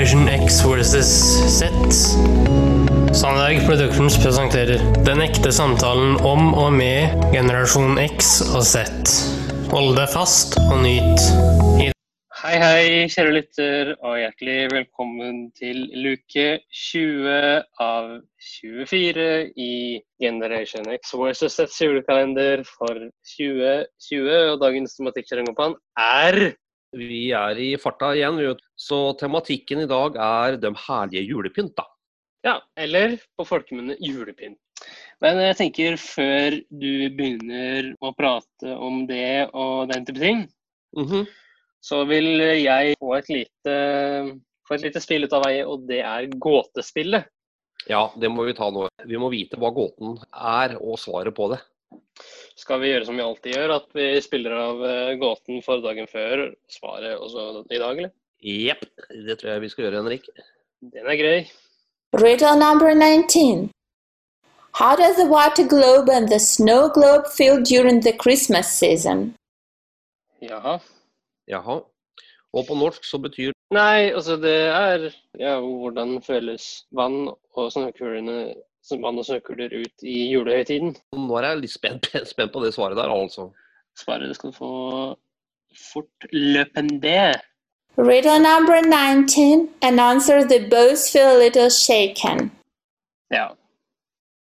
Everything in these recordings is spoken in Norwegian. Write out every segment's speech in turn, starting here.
Generation X versus Z. Sandberg Productions presenterer Den ekte samtalen om og med generasjon X og Z. Hold deg fast og nyt. Hei, hei, kjære lytter, og hjertelig velkommen til luke 20 av 24 i Generation X versus Z julekalender for 2020. Og dagens tematikk er Vi er i farta igjen, så tematikken i dag er de herlige julepynt, da. Ja, eller på folkemunne julepynt. Men jeg tenker før du begynner å prate om det og den type ting, Mhm. så vil jeg få et lite, få et lite spill ut av veie, og det er gåtespillet. Ja, det må vi ta nå. Vi må vite hva gåten er, og svaret på det. Skal vi gjøre som vi alltid gjør, at vi spiller av eh, gåten for dagen før, svaret også i dag, eller? Jepp, det tror jeg vi skal gjøre, Henrik. Den er grei. Riddle number 19. How does the water globe and the snow globe feel during the Christmas season? Jaha. Jaha. Og på norsk så betyr Nei, altså det er ja, hvordan føles vann og snøkulene vann og snøkuler ut i julehøytiden. Nå er jeg litt spent, spent på det svaret der, altså. Svaret skal du få fortløpende. Riddle number 19. An answer they both feel a little shaken. Ja.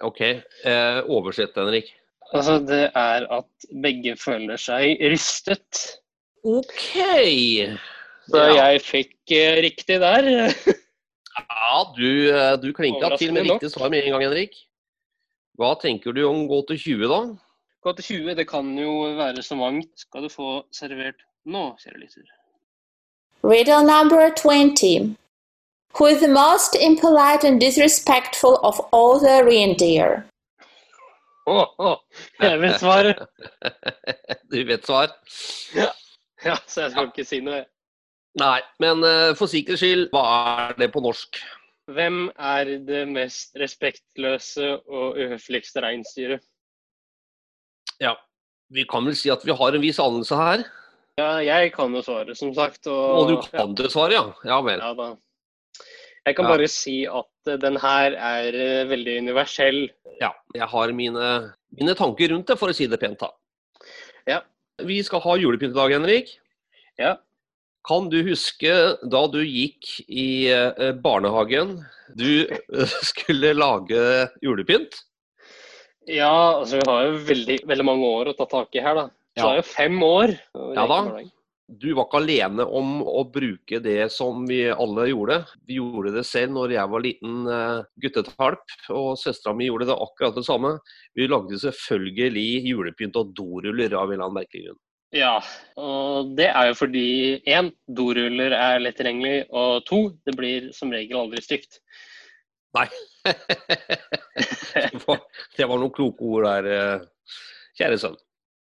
OK. Eh, oversett, Henrik. Altså, det er at begge føler seg rystet. OK. Så Ja. jeg fikk eh, riktig der. Ja, du, eh, du klinka til med riktig svar med en gang, Henrik. Hva tenker du om gå til 20, da? Gå til 20, det kan jo være så mangt. Skal du få servert nå, kjære lytter. Riddle number 20. Who is the most impolite and disrespectful of all the reindeer? Oh, oh. jeg vil svar. du vet svar? Ja, så jeg skal ikke si noe. Nei, men eh, for sikkerhets skyld, hva er det på norsk? Hvem er det mest respektløse og uhøfligste reinsdyret? Ja, vi kan vel si at vi har en viss anelse her. Ja, jeg kan jo svare, som sagt. Og, Og du kan det svaret, ja? Ja vel. Ja, da. Jeg kan Ja. bare si at eh, den her er eh, veldig universell. Ja, jeg har mine, mine tanker rundt det, for å si det pent. da. Ja. Vi skal ha julepynt i dag, Henrik. Ja. Kan du huske da du gikk i eh, barnehagen, du eh, skulle lage julepynt? Ja, altså vi har jo veldig, veldig mange år å ta tak i her, da. Så Ja. det er jo fem år. Ja da. Du var ikke alene om å bruke det som vi alle gjorde. Vi gjorde det selv når jeg var liten uh, guttetalp, og søstera mi gjorde det akkurat det samme. Vi lagde selvfølgelig julepynt og doruller av en eller annen merkelig grunn. Ja, og det er jo fordi én, doruller er lett tilgjengelig, og to, det blir som regel aldri stygt. Nei. det, var, det var noen kloke ord der, eh, kjære sønn.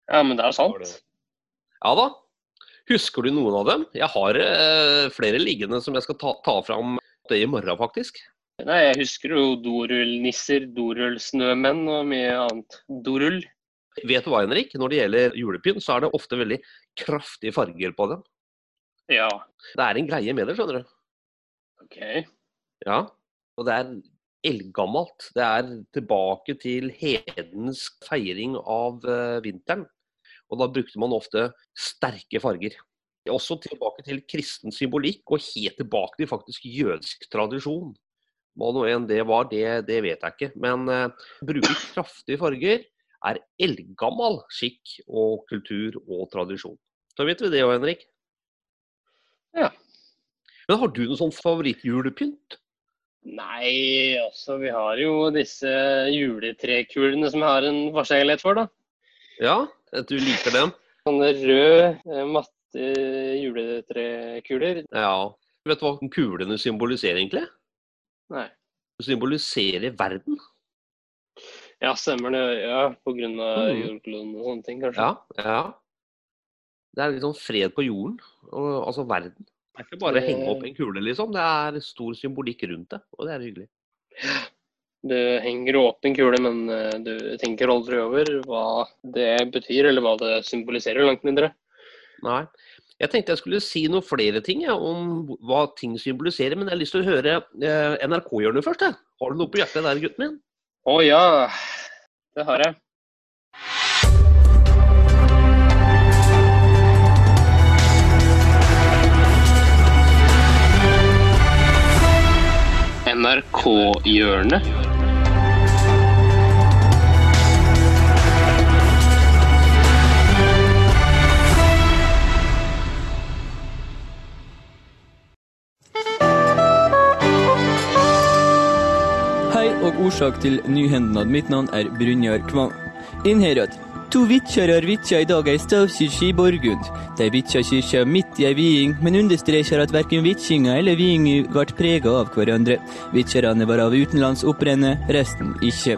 Ja, men det er sant. Ja da. Husker du noen av dem? Jeg har eh, flere liggende som jeg skal ta, ta fram det i morgen, faktisk. Nei, jeg husker jo dorullnisser, dorullsnømenn og mye annet. Dorull. Vet du hva, Henrik? Når det gjelder julepynt, så er det ofte veldig kraftige farger på dem. Ja, Det er en greie med det, skjønner du. OK. Ja. Og det er eldgammelt. Det er tilbake til hedensk feiring av eh, vinteren. Og da brukte man ofte sterke farger. Også tilbake til kristen symbolikk, og helt tilbake til faktisk jødisk tradisjon. Hva nå enn det var, det, det vet jeg ikke. Men uh, bruke kraftige farger er eldgammel skikk og kultur og tradisjon. Så vet vi det òg, Henrik. Ja. Men har du noen sånn favorittjulepynt? Nei, altså vi har jo disse juletrekulene som jeg har en forkjærlighet for, da. Ja, du liker dem? Sånne røde, eh, matte juletrekuler. Ja. Vet du hva kulene symboliserer, egentlig? Nei. Det symboliserer verden. Ja, stemmer det. Ja, på av Mm. jordkloden og sånne ting, kanskje. Ja, ja. Det er litt sånn fred på jorden, og, altså verden. Det er ikke bare Det- henge opp en kule, liksom. Det er stor symbolikk rundt det, og det er hyggelig. Du henger opp en kule, men eh, du tenker aldri over hva det betyr, eller hva det symboliserer, langt mindre. Nei. Jeg tenkte jeg skulle si noen flere ting ja, om hva ting symboliserer, men jeg har lyst til å høre eh, NRK-hjørnet først. Ja. Har du noe på hjertet der, gutten min? Å ja, det har jeg. NRK-hjørnet. Årsak til nyhendnad. Mitt navn er Brynjar Kvam. Innherad. To vitjarar vitja i dag ei stavkirke i Borgund. De vitja kyrkja midt i ei viing, men understrekar at verken vitjinga eller viinga ble prega av hverandre. Vitjarane var av utenlands opprenne, resten ikke.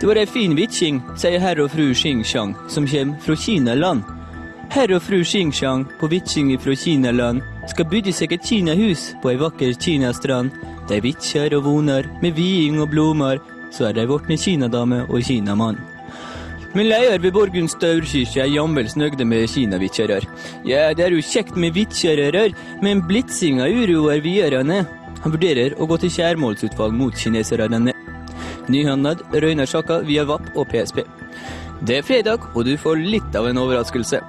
Det var ei fin vitjing, sier herr og fru Xing-Shang, som kjem fra Kinaland. Herr og fru Xing-Shang på vitjing fra Kinaland skal bygge seg et kinahus på ei vakker kinastrand. De vitjar og vonar med viing og blomar, så er de vortne kinadame og kinamann. Men leier ved Borgund staurkirke er jamvel snøgde med kinavitjarar. Ja, det er jo kjekt med vitjararar, men blitsinga uroer videre. Han vurderer å gå til skjærmålsutvalg mot kineserne. Nyhandlad røyner Sjaka via VAP og PSP. Det er fredag, og du får litt av en overraskelse.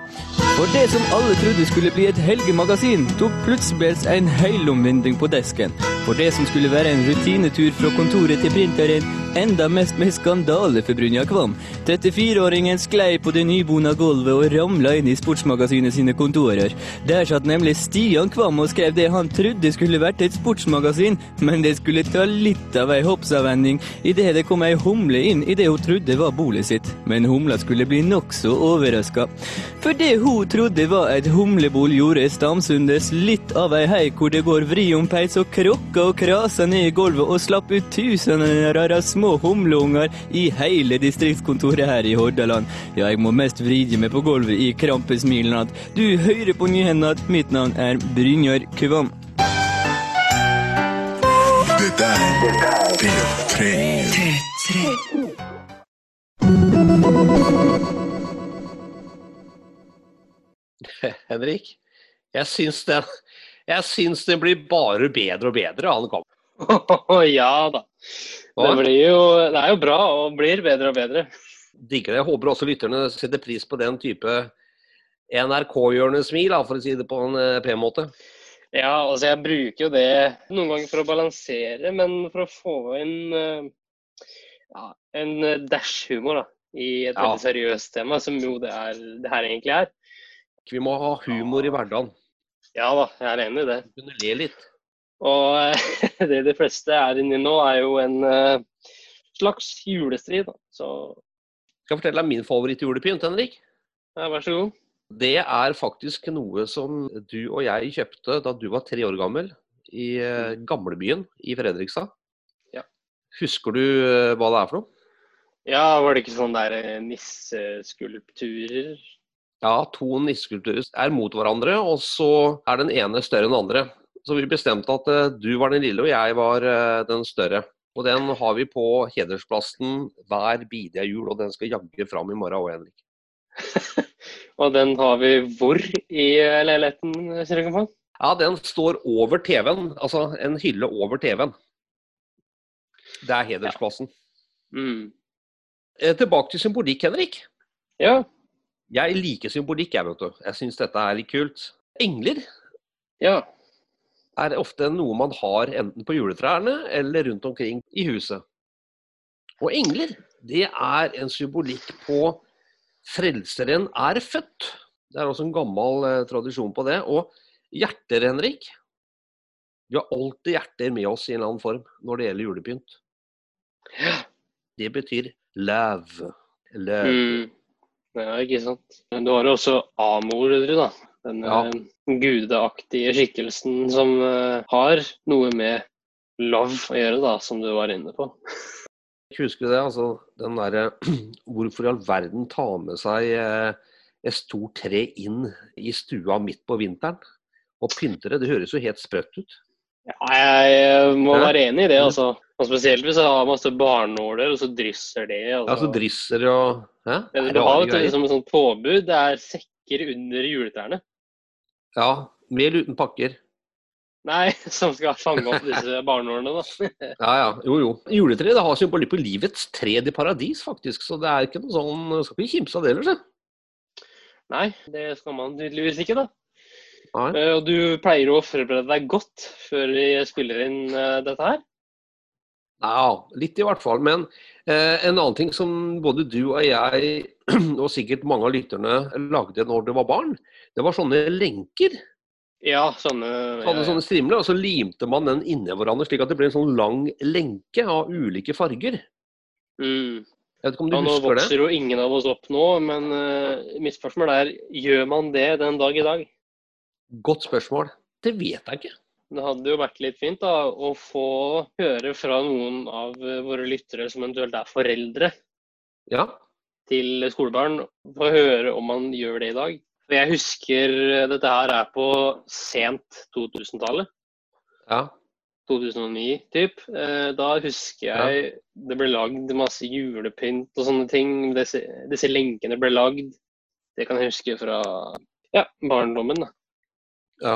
For det som alle trodde skulle bli et helgemagasin, tok plutselig en helomvending på desken. For det som skulle være en rutinetur fra kontoret til printeren, enda mest med skandale for Brynja Kvam. 34-åringen sklei på det nybona gulvet og ramla inn i Sportsmagasinet sine kontorer. Der satt nemlig Stian Kvam og skrev det han trodde skulle vært et sportsmagasin, men det skulle ta litt av ei hoppsavvending idet det kom ei humle inn i det hun trodde var bolet sitt. Men humla skulle bli nokså overraska. For det hun trodde var et humlebol, gjorde Stamsundes litt av ei hei hvor det går vri om peis og krokka og krasa ned i gulvet og slapp ut tusener av små humleunger i hele distriktskontoret her i Hordaland. Ja, jeg må mest vride meg på gulvet i krampesmilen at du hører på nyhendene at mitt navn er Brynjar Kvam. Dette er P3. Henrik? Jeg syns den, jeg syns den blir bare bedre og bedre. Han kom. Ja da. Det, blir jo, det er jo bra og blir bedre og bedre. Digger det. Jeg håper også lytterne setter pris på den type NRK-hjørnesmil, for å si det på en eh, pen måte. Ja, altså jeg bruker jo det noen ganger for å balansere, men for å få inn eh, ja, en eh, dash humor da, i et Ja. veldig seriøst tema, som jo det, er, det her egentlig er. Vi må ha humor i hverdagen. Ja da, jeg er enig i det. Kunne le litt. Og eh, det de fleste er inne i nå, er jo en eh, slags julestrid. Så Skal jeg fortelle deg min favorittjulepynt, Henrik? ja, vær så god. Det er faktisk noe som du og jeg kjøpte da du var tre år gammel i eh, gamlebyen i Fredrikstad. Ja. Husker du hva det er for noe? Ja, var det ikke sånn der nisseskulpturer? Ja, to nisseskulpturer er mot hverandre, og så er den ene større enn den andre. Så vi bestemte at eh, du var den lille, og jeg var eh, den større. Og den har vi på hedersplassen hver bidige jul, og den skal jaggu fram i morgen òg, Henrik. Og den har vi hvor i eh, leiligheten, du? Ja, den står over TV-en. Altså en hylle over TV-en. Det er hedersplassen. Mm. Eh, Tilbake til symbolikk, Henrik. Ja. Jeg liker symbolikk, jeg, vet du. Jeg syns dette er litt kult. Engler Ja. Er ofte noe man har enten på juletrærne eller rundt omkring i huset. Og engler, det er en symbolikk på Frelseren er født. Det er også en gammel eh, tradisjon på det. Og hjerter, Henrik. Vi har alltid hjerter med oss i en eller annen form når det gjelder julepynt. Det betyr love. Love. Mm. ja, ikke sant. Men du har jo også amordre, da. Den Ja. eh, gudeaktige skikkelsen som eh, har noe med love å gjøre, da, som du var inne på. Jeg Husker det? Altså, den derre Hvorfor i all verden ta med seg eh, et stort tre inn i stua midt på vinteren og pynte det? Det høres jo helt sprøtt ut. Ja, jeg eh, må Ja. være enig i det, altså. Og spesielt hvis jeg har masse barnåler, og så drysser det. Altså. så drysser og Hæ? det du har vet du, liksom et sånt påbud, det er sekker under juletrærne. Ja, med eller uten pakker. Nei, som skal fange opp disse barneårene, da. Ja, ja. Jo, jo. Juletreet det har symboli på livets tred i paradis, faktisk. Så det er ikke noe sånn Skal ikke kimse av det ellers, jeg. Nei, det skal man tydeligvis ikke, da. Nei. Eh, Og du pleier å forberede deg godt før vi spiller inn eh, dette her. Ja, litt i hvert fall. Men eh, en annen ting som både du og jeg, og sikkert mange av lytterne, lagde når du var barn, det var sånne lenker. Ja, sånne ja, ja. sånne strimler, og så limte man den inni hverandre, slik at det ble en sånn lang lenke av ulike farger. mm. Jeg vet ikke om du Ja, nå husker det? vokser jo ingen av oss opp nå, men uh, mitt spørsmål er gjør man det den dag i dag? Godt spørsmål. Det vet jeg ikke. Det hadde jo vært litt fint da, å få høre fra noen av eh, våre lyttere som eventuelt er foreldre Ja, til skolebarn, få høre om man gjør det i dag. For jeg husker eh, dette her er på sent 2000-tallet. ja. 2009 typ. Eh, Da husker jeg det ble lagd masse julepynt og sånne ting. Disse, disse lenkene ble lagd. Det kan jeg huske fra ja, barndommen. da. ja.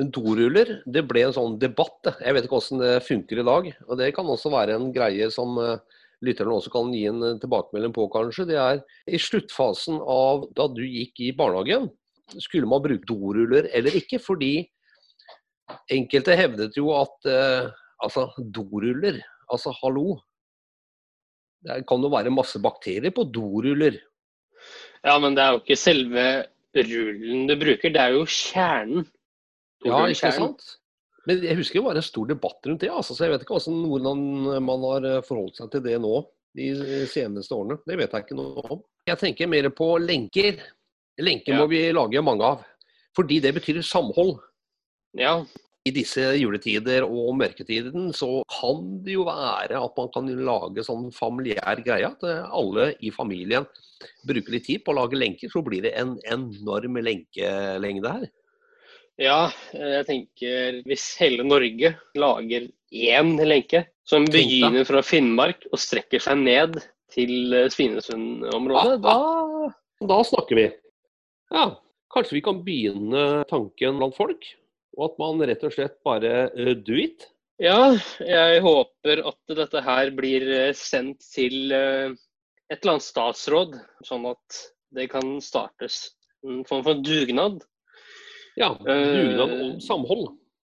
Men doruller, det ble en sånn debatt. Jeg vet ikke hvordan det funker i dag. Og det kan også være en greie som eh, lytterne også kan gi en eh, tilbakemelding på, kanskje. Det er i sluttfasen av da du gikk i barnehagen, skulle man bruke doruller eller ikke? Fordi enkelte hevdet jo at eh, altså, doruller, altså hallo. Det kan jo være masse bakterier på doruller. Ja, men det er jo ikke selve rullen du bruker, det er jo kjernen. Ja, ikke sant? Men jeg husker det var en stor debatt rundt det, altså, så jeg vet ikke hvordan, hvordan man har eh, forholdt seg til det nå de seneste årene. Det vet jeg ikke noe om. Jeg tenker mer på lenker. Lenker Ja. må vi lage mange av. Fordi det betyr samhold. Ja, I disse juletider og mørketiden så kan det jo være at man kan lage sånn familiær greie. At eh, alle i familien bruker litt tid på å lage lenker, så blir det en enorm lenkelengde her. Ja, eh, jeg tenker hvis hele Norge lager én lenke som begynner fra Finnmark og strekker seg ned til eh, Svinesund-området, da Da snakker vi. Ja, kanskje vi kan begynne tanken blant folk? Og at man rett og slett bare eh, do it? Ja, jeg håper at dette her blir sendt til et eller annet statsråd, sånn at det kan startes en form for dugnad. Ja, dugnad om samhold.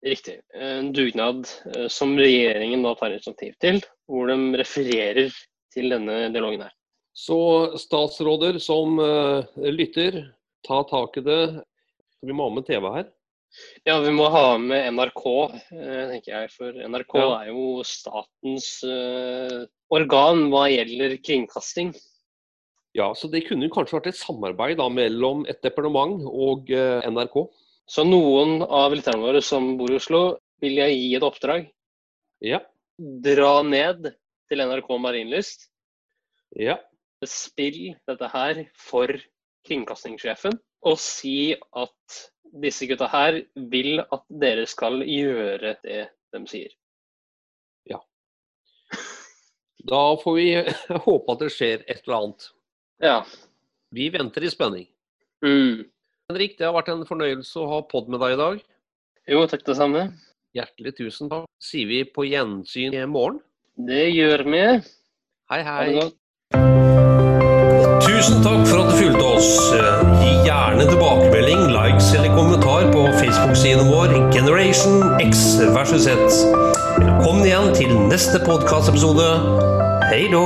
Riktig. En dugnad eh, som regjeringen da tar initiativ til, hvor de refererer til denne dialogen her. Så statsråder som uh, lytter, ta tak i det. Vi må ha med TV her. Ja, vi må ha med NRK, eh, tenker jeg. For NRK Ja. er jo statens uh, organ hva gjelder kringkasting. Ja, så det kunne kanskje vært et samarbeid da, mellom et departement og eh, NRK. Så noen av lytterne våre som bor i Oslo, vil jeg gi et oppdrag. Ja, Dra ned til NRK Marienlyst. ja. Spill dette her for kringkastingssjefen, og si at disse gutta her vil at dere skal gjøre det de sier. Ja. Da får vi håpe at det skjer et eller annet. Ja. Vi venter i spenning. Mm. Henrik, det har vært en fornøyelse å ha pod med deg i dag. Jo, takk det samme. Hjertelig tusen takk. Sier vi på gjensyn i morgen. Det gjør vi. Hei, Ha hei. det godt. Tusen takk for at du fulgte oss. Gi gjerne tilbakemelding, likes eller kommentar på Facebook-siden vår Generation X versus Z. Velkommen igjen til neste podkastepisode. Hei då!